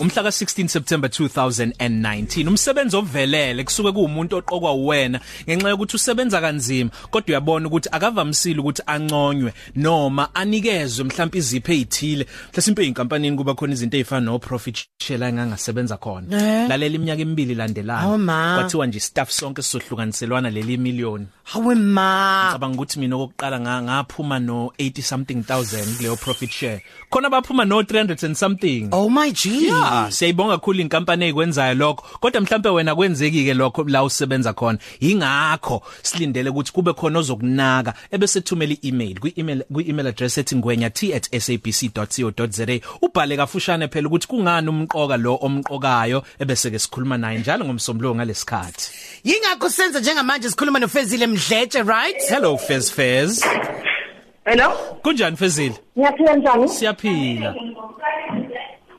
Umhla ka16 September 2019 umsebenzi ovelele kusuke kuumuntu oqokwa uwena ngenxa yokuthi usebenza kanzima kodwa uyabona ukuthi akavamisile ukuthi anconywe noma anikezwe mhlawumbe izipho ezithile mhlasimpe einkampanini kuba khona izinto ezifana no profit share engangasebenza khona. Lalela iminyaka emibili landelana kwathiwa nje staff sonke sizohlukaniselwana leli million hawe ma. Cabanga ukuthi mina okokuqala ngaphuma no 80 something thousand kuleyo profit share. Khona baphuma no 300 and something. Oh my g. Ah, siyayibonga kakhulu inkampani ezikwenzayo lokho. Kodwa mhlambe wena kwenzeki ke lokho la usebenza khona. Ingakho silindele ukuthi kube khona ozokunaka ebese thumela i-email kwi-email kwi-email address ethi ngwenya@sabc.co.za. Ubhale kafushane phela ukuthi kungani umqoka lo omqokayo ebese ke sikhuluma naye njalo ngomsombuluko ngalesikhathi. yingakho senza njengamanje sikhuluma noFezile Mdletshe right Hello Fez Fez. Hello? Kunjani Fezile? Ngiyaphila njani? Siyaphila.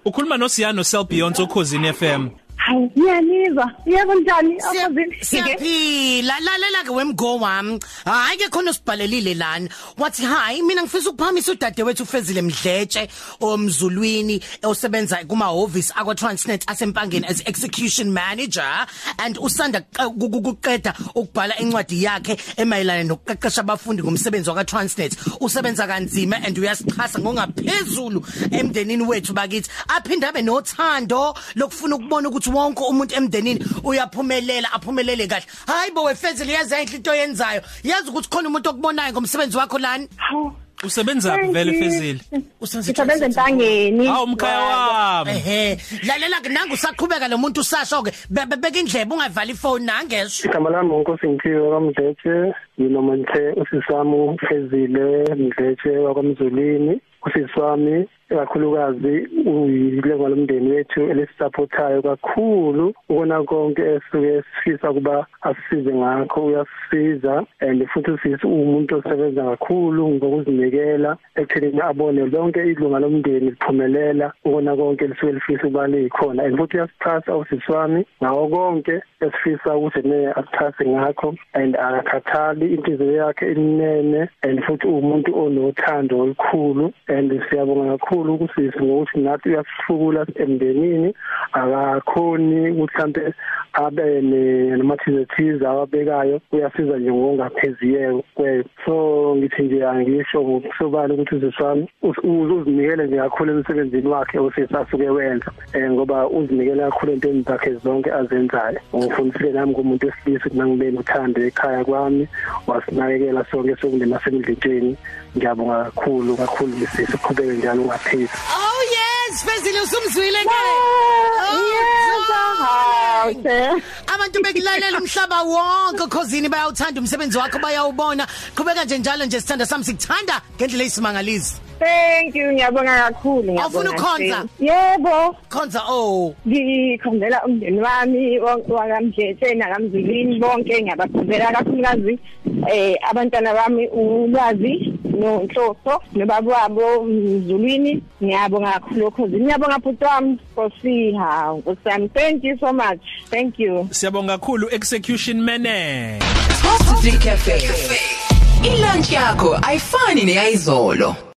Ukhuluma noSiyano Cell Beyond okhosini FM. Hayi, ngiyanizwa. Yebo njani? Siya- Aphazini. siyaphila lalela ke wemgo wami hayi ke khona usibhalelile lana wathi hayi mina ngifisa ukuphamisa udadewethu uFezile Mdletshe omzulwini osebenza kuma office akwa Transnet asempangeni as execution manager and usanda ukuqeda ukubhala incwadi yakhe emayelana nokuqeqesha abafundi ngomsebenzi wakwa Transnet usebenza kanzima and uyasichasa ngokungaphezulu emndenini wethu bakithi aphinda abe nothando lokufuna ukubona ukuthi wonke umuntu emndenini uyaphumelela aphumelele kahle hayi bo wefezile yazi into yenzayo yazi ukuthi khona umuntu okubonayo ngomsebenzi wakho lana Hawu. Usebenza Thank vele you. Fezile. Ngisebenza empangeni. Hawu umkhaya wami. ehe lalela ke nangu usaqhubeka lo muntu usasho ke Be- be- beka indlebe ungavali ifone nangesho igama lami unkosi ngithiwe kamdletshe nginomenthe usisami fezile mdletshe wakwamzulwini usisi wami kakhulukazi uyilenga lomndeni wethu elisupportayo kakhulu. Ukona konke esuke sifisa kuba asisize ngakho uyasisiza and futhi usisi umuntu osebenza kakhulu ngokuzinikela ekuthenini abone lonke ilunga lomndeni liphumelela ukona konke lisuke lifisa ukuba likhona. And futhi uyasixhasa usisi wami ngawo konke esifisa ukuthi ne asixhase ngakho and akakhathali inhliziyo yakhe inene and futhi umuntu onothando olukhulu and siyabonga kakhulu ukusisi ngokuthi nathi uyasihlukula emndenini akakhoni mhlambe abe nomathizathiza awabekayo uyasiza nje ngokungapheziyeko kwe so ngithi nje angisho ngokusobala ukuthi uziswami uzinikele nje kakhulu emsebenzini wakhe osesasuke wenza eh ngoba uzinikele kakhulu entweni zakhe zonke azenzayo. Ngifundisile nami ngumuntu wesilisa ukuthi nangibeni uthando ekhaya kwami wasinakekela sonke sokunde nasemdletsheni ngiyabonga kakhulu kakhulu. Bisisi uqhubeke njalo ungaphezi oh yes fezile usumzwile ke Hawu, se. abantu bekulalela umhlaba wonke khosini bayawuthanda umsebenzi wakho bayawubona qhubeka nje njalo nje sithanda sami sikuthanda ngendlela eyisimangalizi Thank you. Ngiyabonga kakhulu. ngiyabonga Awufuna ukukhonza? kakhulu. Yebo. khonza oh Ngikhonzela umndeni wami wakamdletshe nakamzulwini bonke ngiyabakhombela kakhulukazi eh abantwana bami ulwazi nonhloso nobaba wabo mzulwini ngiyabonga kakhulu cause ngiyabonga bhuti wami Nkosi hawu Nkosi yami thank you so much thank you Siyabonga kakhulu execution manager. Positive Cafe. Ilunch yakho ayifani neyizolo.